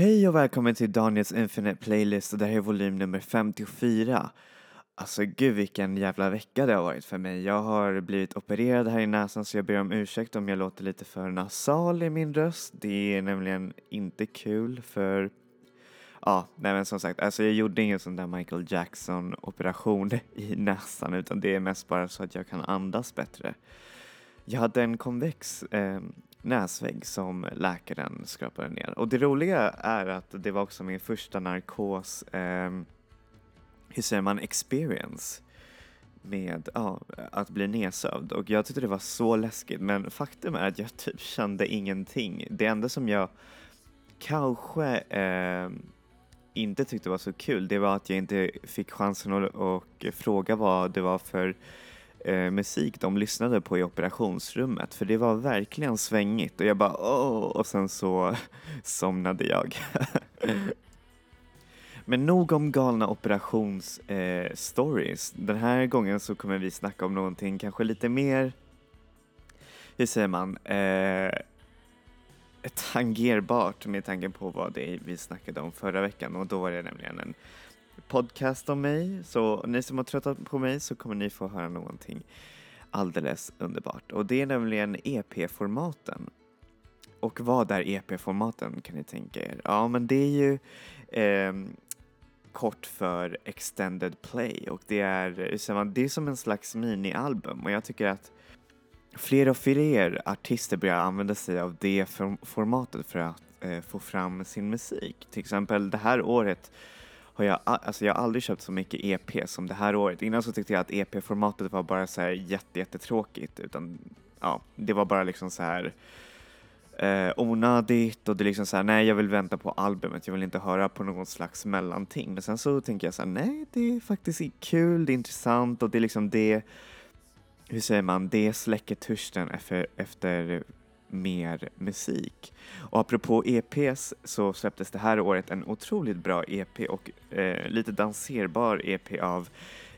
Hej och välkommen till Daniels Infinite Playlist och det här är volym nummer 54. Alltså gud vilken jävla vecka det har varit för mig. Jag har blivit opererad här i näsan så jag ber om ursäkt om jag låter lite för nasal i min röst. Det är nämligen inte kul för Ja, nej men som sagt, alltså jag gjorde ingen sån där Michael Jackson operation i näsan utan det är mest bara så att jag kan andas bättre. Jag hade en konvex eh, näsvägg som läkaren skrapade ner. Och det roliga är att det var också min första narkos, eh, hur säger man, experience med ja, att bli nedsövd och jag tyckte det var så läskigt men faktum är att jag typ kände ingenting. Det enda som jag kanske eh, inte tyckte var så kul det var att jag inte fick chansen att att fråga vad det var för eh, musik de lyssnade på i operationsrummet för det var verkligen svängigt och jag bara åh och sen så somnade jag. Men nog om galna operationsstories. Eh, Den här gången så kommer vi snacka om någonting kanske lite mer, hur säger man, eh, tangerbart med tanke på vad det är vi snackade om förra veckan och då var det nämligen en podcast om mig. Så ni som har tröttat på mig så kommer ni få höra någonting alldeles underbart. Och det är nämligen EP-formaten. Och vad är EP-formaten kan ni tänka er? Ja, men det är ju eh, kort för Extended Play och det är, det är som en slags minialbum och jag tycker att fler och fler artister börjar använda sig av det formatet för att eh, få fram sin musik. Till exempel det här året har jag, alltså jag har aldrig köpt så mycket EP som det här året. Innan så tyckte jag att EP-formatet var bara så här jätte, jättetråkigt utan ja, det var bara liksom så här eh, onödigt och det är liksom så här, nej jag vill vänta på albumet, jag vill inte höra på någon slags mellanting. Men sen så tänker jag så här, nej det är faktiskt kul, det är intressant och det är liksom det, hur säger man, det släcker törsten efter, efter mer musik. Och apropå EPs så släpptes det här året en otroligt bra EP och eh, lite danserbar EP av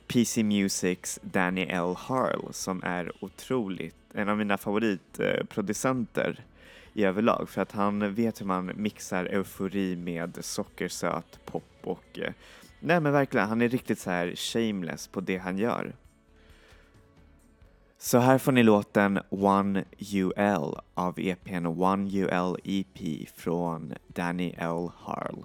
PC Musics Danny L. Harl som är otroligt, en av mina favoritproducenter eh, i överlag för att han vet hur man mixar eufori med sockersöt pop och eh, nej men verkligen, han är riktigt så här shameless på det han gör. Så här får ni låten One UL av EPn One UL EP från Danny L. Harl.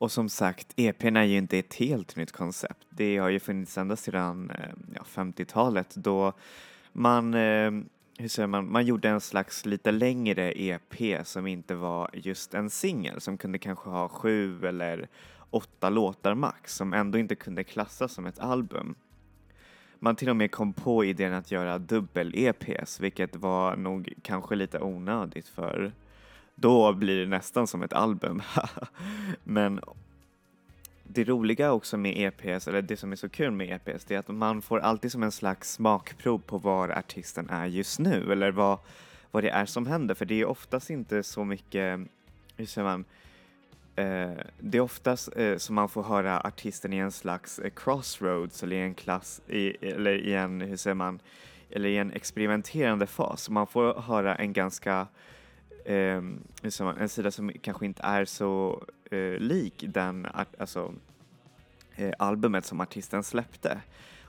Och som sagt, EPn är ju inte ett helt nytt koncept. Det har ju funnits ända sedan eh, ja, 50-talet då man, eh, hur säger man, man gjorde en slags lite längre EP som inte var just en singel som kunde kanske ha sju eller åtta låtar max som ändå inte kunde klassas som ett album. Man till och med kom på idén att göra dubbel-EPs vilket var nog kanske lite onödigt för då blir det nästan som ett album. Men det roliga också med EPS, eller det som är så kul med EPS, det är att man får alltid som en slags smakprov på var artisten är just nu eller vad, vad det är som händer. För det är oftast inte så mycket, hur säger man, eh, det är oftast eh, som man får höra artisten i en slags eh, crossroads eller i en klass, i, eller i en, hur säger man, eller i en experimenterande fas. Man får höra en ganska eh, en sida som kanske inte är så eh, lik den alltså, eh, albumet som artisten släppte.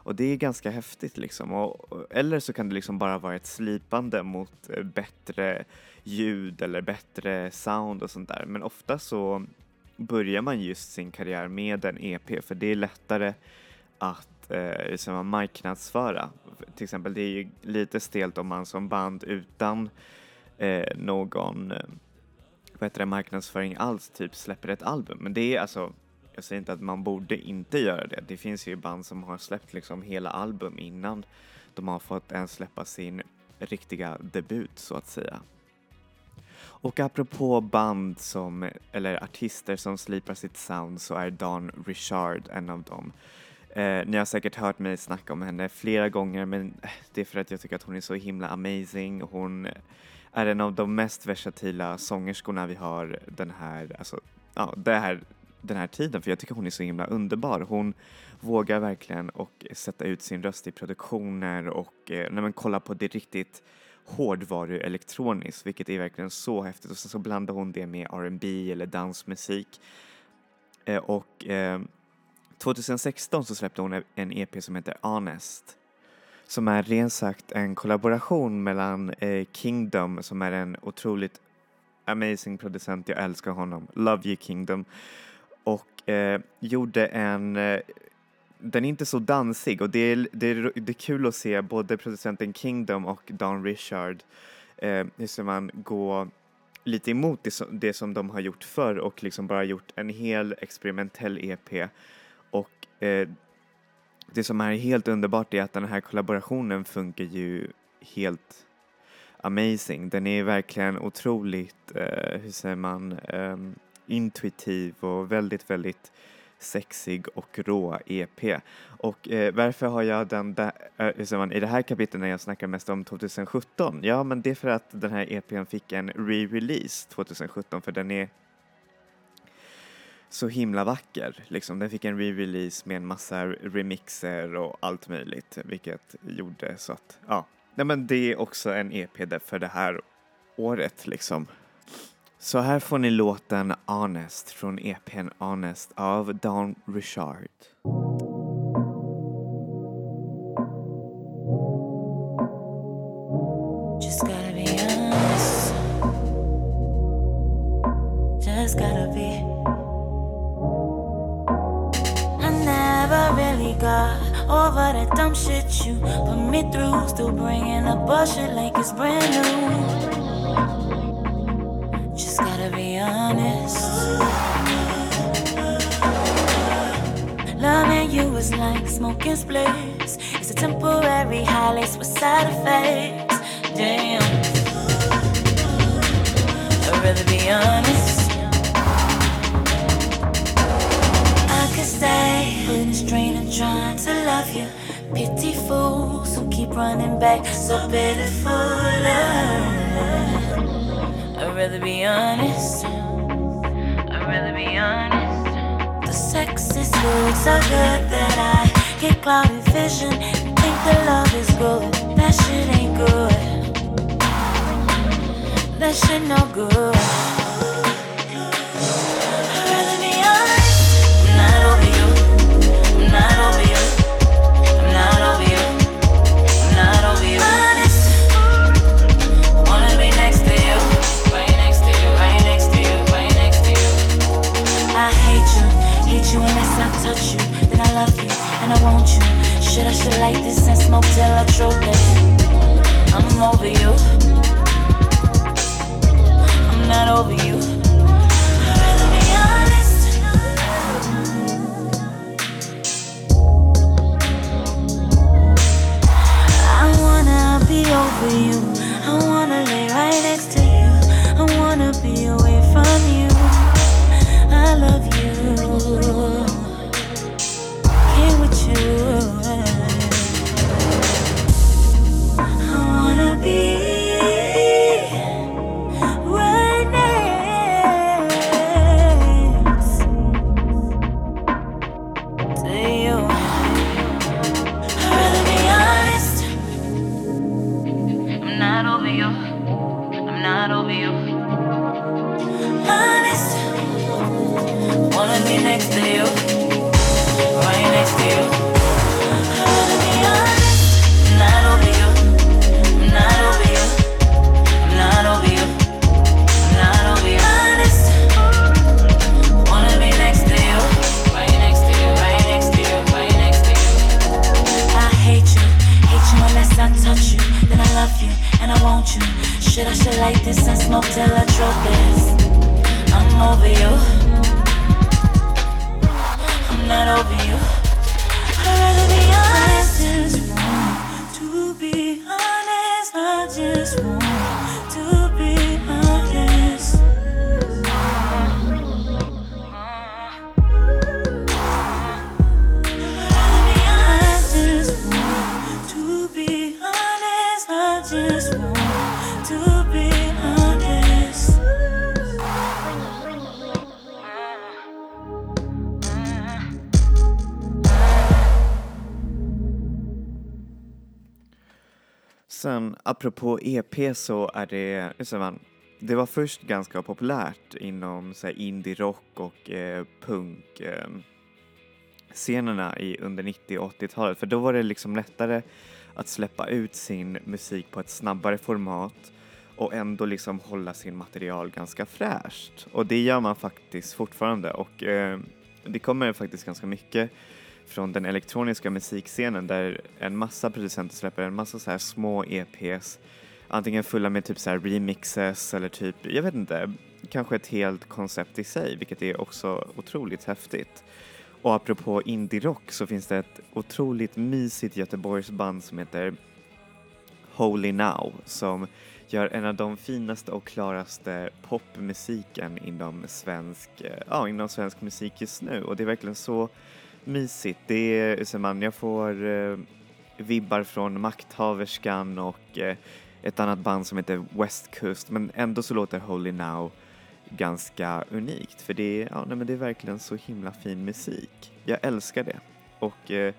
Och det är ganska häftigt liksom. Och, eller så kan det liksom bara vara ett slipande mot eh, bättre ljud eller bättre sound och sånt där. Men ofta så börjar man just sin karriär med en EP för det är lättare att eh, liksom marknadsföra. Till exempel det är ju lite stelt om man som band utan eh, någon eh, vad heter det, marknadsföring alls typ släpper ett album. Men det är alltså, jag säger inte att man borde inte göra det. Det finns ju band som har släppt liksom hela album innan de har fått ens släppa sin riktiga debut så att säga. Och apropå band som, eller artister som slipar sitt sound så är Dan Richard en av dem. Eh, ni har säkert hört mig snacka om henne flera gånger men eh, det är för att jag tycker att hon är så himla amazing. Hon eh, är en av de mest versatila sångerskorna vi har den här, alltså, ja, det här, den här tiden för jag tycker hon är så himla underbar. Hon vågar verkligen och sätta ut sin röst i produktioner och eh, när man kollar på det riktigt hårdvaru elektroniskt vilket är verkligen så häftigt och sen så blandar hon det med R&B eller dansmusik. Eh, och eh, 2016 så släppte hon en EP som heter Honest som är rent sagt en kollaboration mellan eh, Kingdom som är en otroligt amazing producent, jag älskar honom, Love You Kingdom. Och eh, gjorde en eh, den är inte så dansig. Och det är, det, är, det är kul att se både producenten Kingdom och Don Richard eh, hur ska man gå lite emot det som, det som de har gjort förr och liksom bara gjort en hel experimentell EP och eh, det som är helt underbart är att den här kollaborationen funkar ju helt amazing. Den är verkligen otroligt, eh, hur säger man, eh, intuitiv och väldigt, väldigt sexig och rå EP. Och eh, varför har jag den där, eh, man, i det här kapitlet när jag snackar mest om 2017? Ja, men det är för att den här EPn fick en re-release 2017 för den är så himla vacker. Liksom. Den fick en re-release med en massa remixer och allt möjligt, vilket gjorde så att, ja. Nej, men det är också en EP för det här året liksom. Så här får ni låten Honest från EPn Honest av Dawn Richard. You put me through. Still bringing up bullshit like it's brand new. Just gotta be honest. Loving you is like smoking spliffs. It's a temporary high laced with side effects. Damn. I'd rather be honest. I could stay. Putting strain and trying to love you. Pity fools who keep running back, so pitiful. Eh? I'd rather be honest. I'd rather be honest. The sex is good, so good that I get clouded vision. Think the love is good, that shit ain't good. That shit no good. shit like this and smoke till I choke. choking. I'm over you. I'm not over you. I'd rather be honest. I wanna be over you. I wanna lay right next to you. I wanna be away from you. I love you. Apropå EP så är det, man, det var först ganska populärt inom så här, indie-rock och eh, punk eh, scenerna i, under 90 och 80-talet för då var det liksom lättare att släppa ut sin musik på ett snabbare format och ändå liksom hålla sin material ganska fräscht. Och det gör man faktiskt fortfarande och eh, det kommer faktiskt ganska mycket från den elektroniska musikscenen där en massa producenter släpper en massa så här små EPs antingen fulla med typ så här remixes eller typ, jag vet inte, kanske ett helt koncept i sig vilket är också otroligt häftigt. Och apropå indie-rock så finns det ett otroligt mysigt Göteborgsband som heter Holy Now som gör en av de finaste och klaraste popmusiken inom svensk, eh, ja, inom svensk musik just nu och det är verkligen så mysigt. Det är, så man, jag får eh, vibbar från Makthaverskan och eh, ett annat band som heter West Coast men ändå så låter Holy Now ganska unikt för det är, ja, nej, men det är verkligen så himla fin musik. Jag älskar det och eh,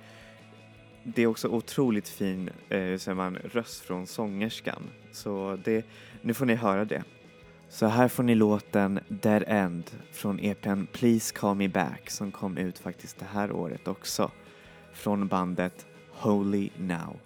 det är också otroligt fin eh, man, röst från sångerskan så det, nu får ni höra det. Så här får ni låten Dead End från EPn Please Call Me Back som kom ut faktiskt det här året också från bandet Holy Now.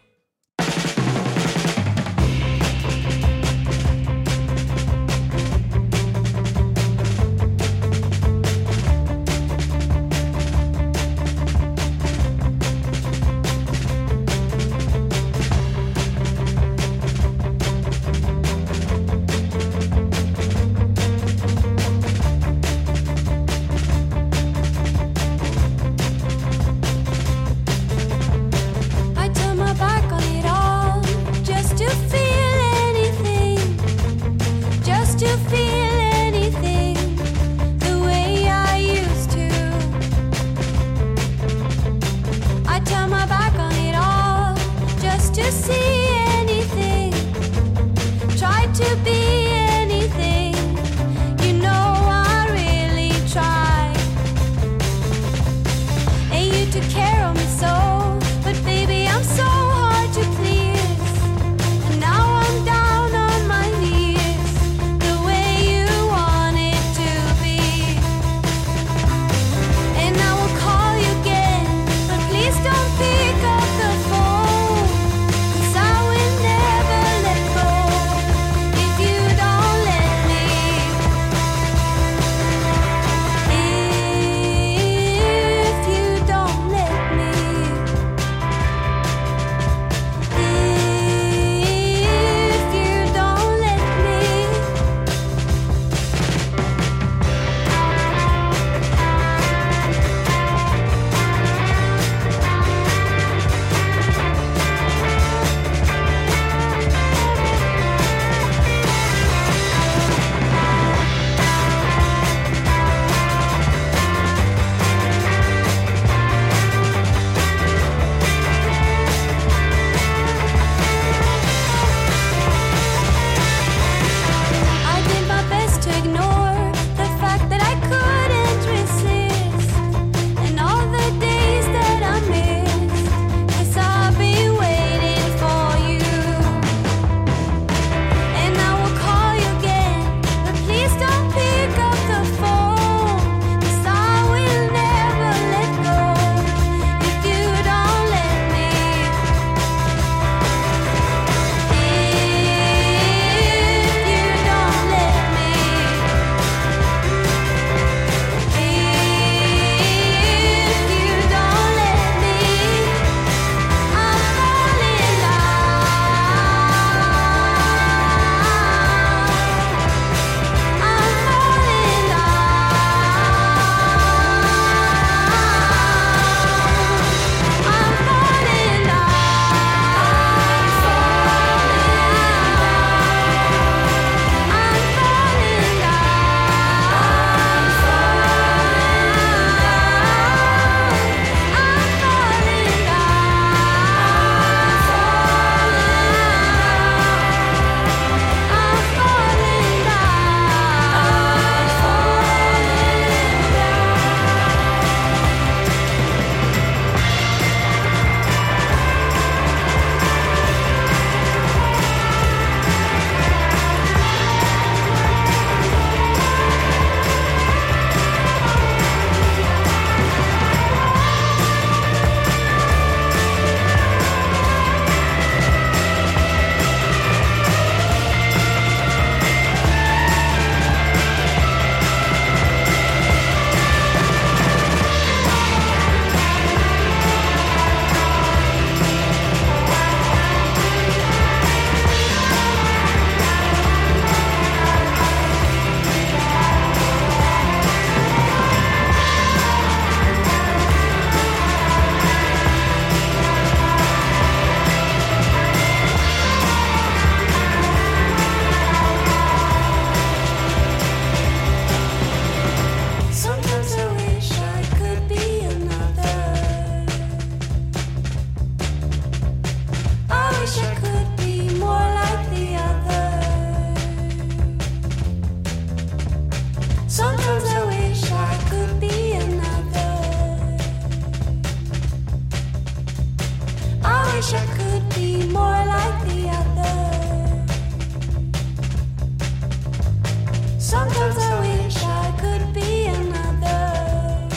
Sometimes I wish I could be another.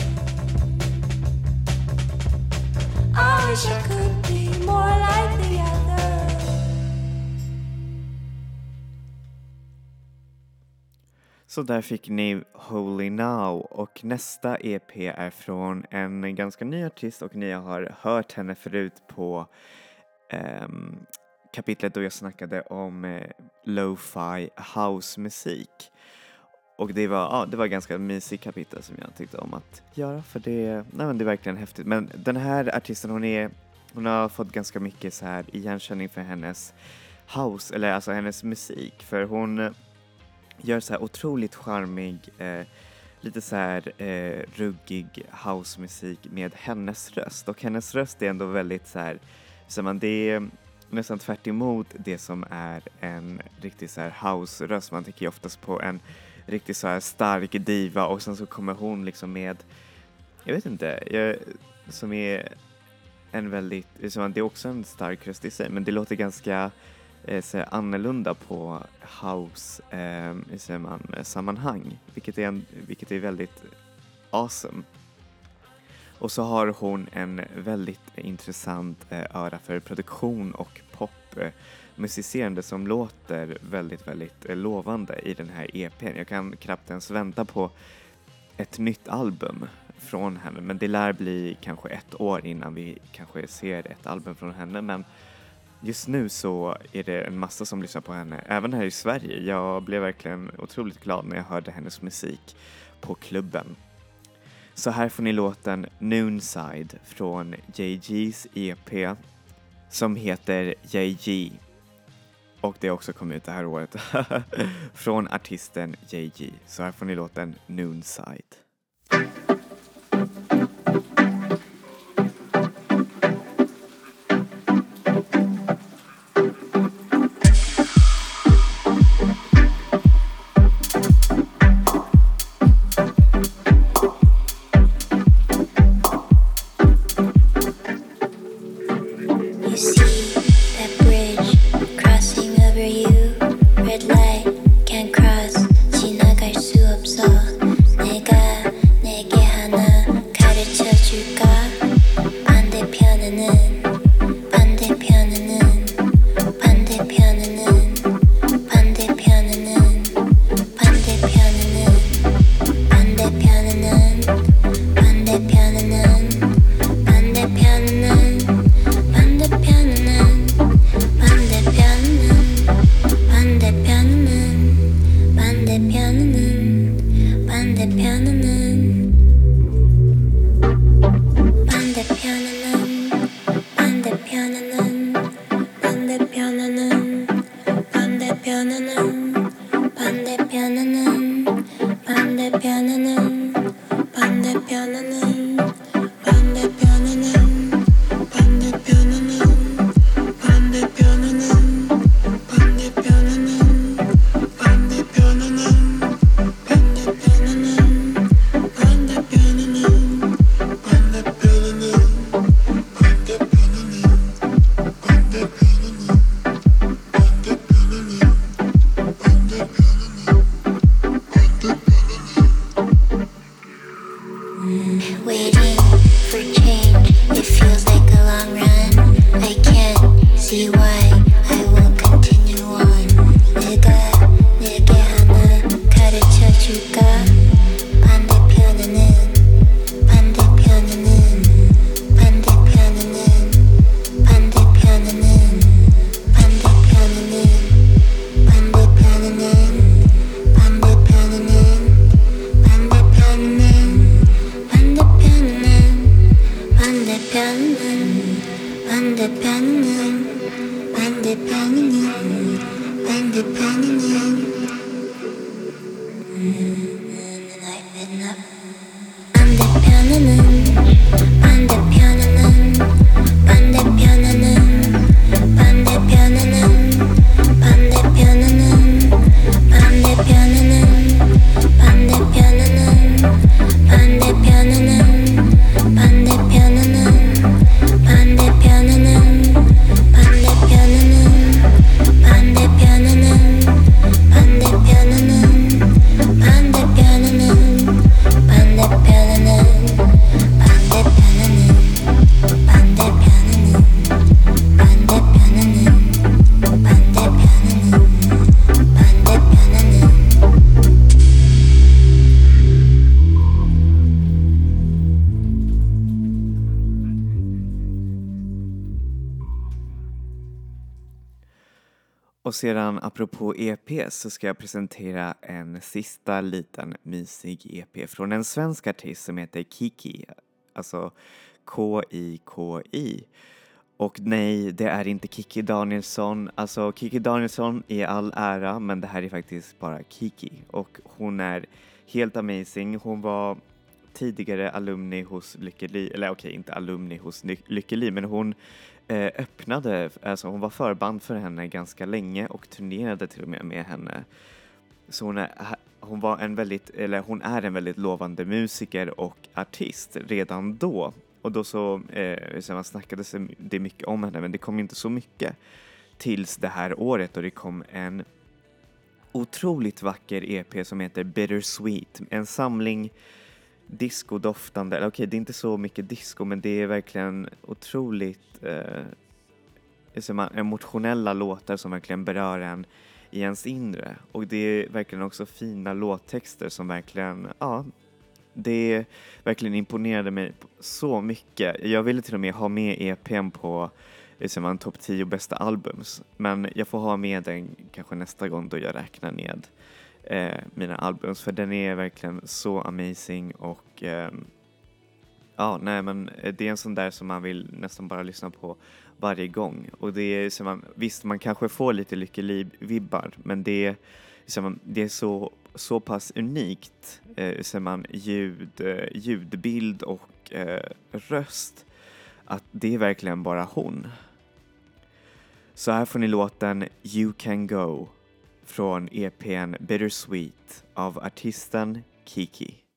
I wish I could be more like the others. Så där fick ni Holy Now och nästa EP är från en ganska ny artist och ni har hört henne förut på ehm, kapitlet då jag snackade om eh, lo-fi housemusik. Och det var, ja, det var ett ganska mysigt kapitel som jag tyckte om att göra för det, nej, men det är verkligen häftigt. Men den här artisten hon är, hon har fått ganska mycket så här igenkänning för hennes house, eller alltså hennes musik för hon gör så här otroligt charmig, eh, lite så här eh, ruggig housemusik med hennes röst och hennes röst är ändå väldigt så här, så man, det är nästan tvärt emot det som är en riktig så här house-röst. Man tänker ju oftast på en riktigt så här stark diva och sen så kommer hon liksom med, jag vet inte, jag, som är en väldigt, liksom, det är också en stark röst i sig men det låter ganska eh, så här, annorlunda på house eh, säger man, eh, sammanhang vilket är, en, vilket är väldigt awesome. Och så har hon en väldigt intressant eh, öra för produktion och pop eh, musicerande som låter väldigt, väldigt eh, lovande i den här EPn. Jag kan knappt ens vänta på ett nytt album från henne men det lär bli kanske ett år innan vi kanske ser ett album från henne men just nu så är det en massa som lyssnar på henne, även här i Sverige. Jag blev verkligen otroligt glad när jag hörde hennes musik på klubben. Så här får ni låten Noonside från JG's EP som heter JG. Och det har också kommit ut det här året. från artisten JG. Så här får ni låten Noonside. Och sedan apropå EP så ska jag presentera en sista liten mysig EP från en svensk artist som heter Kiki, alltså K-I-K-I. Och nej, det är inte Kiki Danielsson. Alltså Kiki Danielsson i all ära, men det här är faktiskt bara Kiki. Och hon är helt amazing. Hon var tidigare alumni hos Lykke Li, eller okej, inte alumni hos Lykke Li, men hon Eh, öppnade, alltså hon var förband för henne ganska länge och turnerade till och med med henne. Så hon, är, hon var en väldigt, eller hon är en väldigt lovande musiker och artist redan då. Och då så, eh, så man snackade det mycket om henne, men det kom inte så mycket tills det här året och det kom en otroligt vacker EP som heter Bittersweet. En samling discodoftande, eller okej det är inte så mycket disco men det är verkligen otroligt eh, emotionella låtar som verkligen berör en i ens inre. Och det är verkligen också fina låttexter som verkligen, ja, det verkligen imponerade mig så mycket. Jag ville till och med ha med EPn på liksom, en topp 10 bästa albums. Men jag får ha med den kanske nästa gång då jag räknar ned eh, mina albums för den är verkligen så amazing och eh, ja, nej men eh, det är en sån där som man vill nästan bara lyssna på varje gång och det är som man, visst man kanske får lite Lykke Li-vibbar men det är, som, det är så, så pass unikt eh, som man ljud, eh, ljudbild och eh, röst att det är verkligen bara hon. Så här får ni låten You Can Go från EPn Bittersweet av artisten Kiki.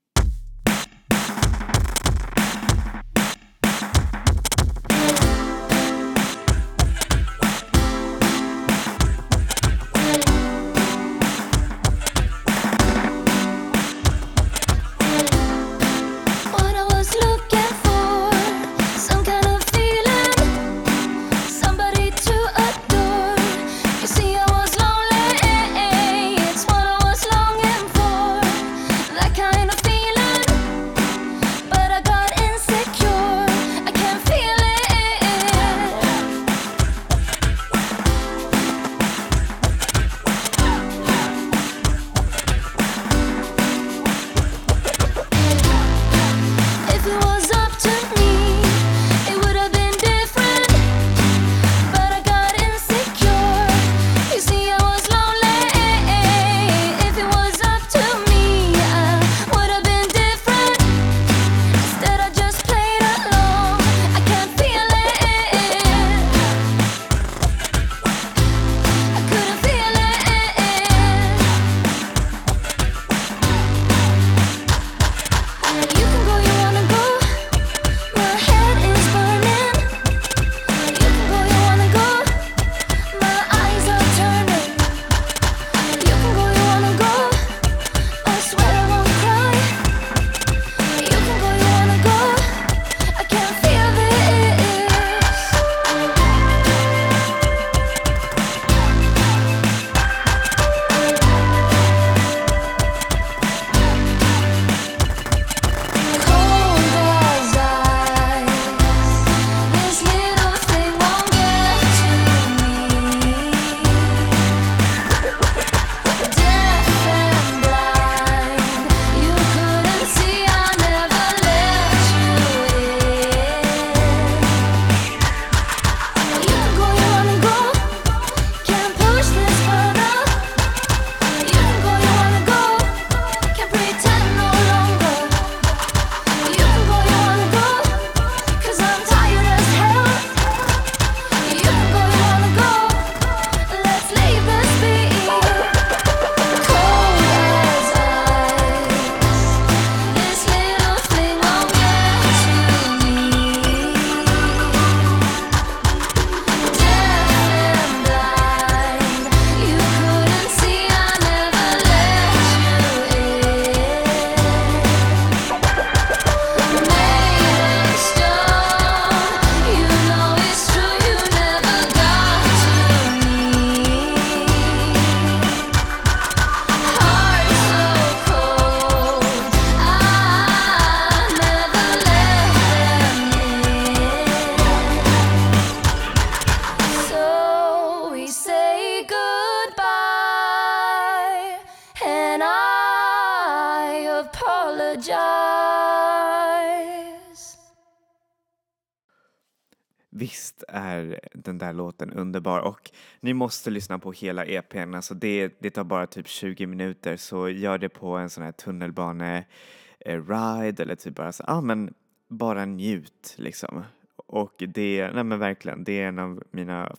Visst är den där låten underbar och ni måste lyssna på hela EPn. Alltså det, det tar bara typ 20 minuter så gör det på en sån här tunnelbane-ride eh, eller typ bara så, ja ah, men bara njut liksom. Och det, nej men verkligen, det är en av mina,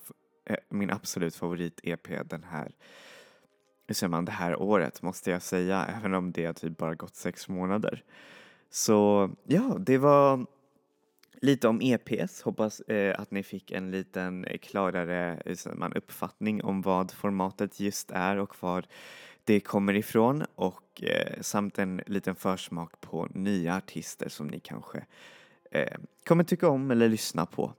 eh, min absolut favorit-EP den här, hur säger man, det här året måste jag säga, även om det har typ bara gått sex månader. Så ja, det var lite om EPs. Hoppas eh, att ni fick en liten eh, klarare eh, man, uppfattning om vad formatet just är och var det kommer ifrån och eh, samt en liten försmak på nya artister som ni kanske eh, kommer tycka om eller lyssna på.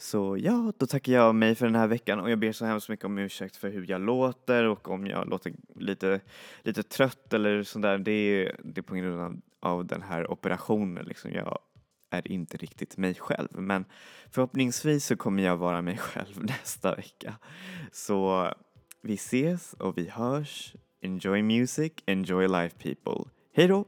Så ja, då tackar jag mig för den här veckan och jag ber så hemskt mycket om ursäkt för hur jag låter och om jag låter lite, lite trött eller sådär. Det är, det är på grund av, av den här operationen liksom. Jag är inte riktigt mig själv men förhoppningsvis så kommer jag vara mig själv nästa vecka. Så vi ses och vi hörs. Enjoy music, enjoy life people. Hej då!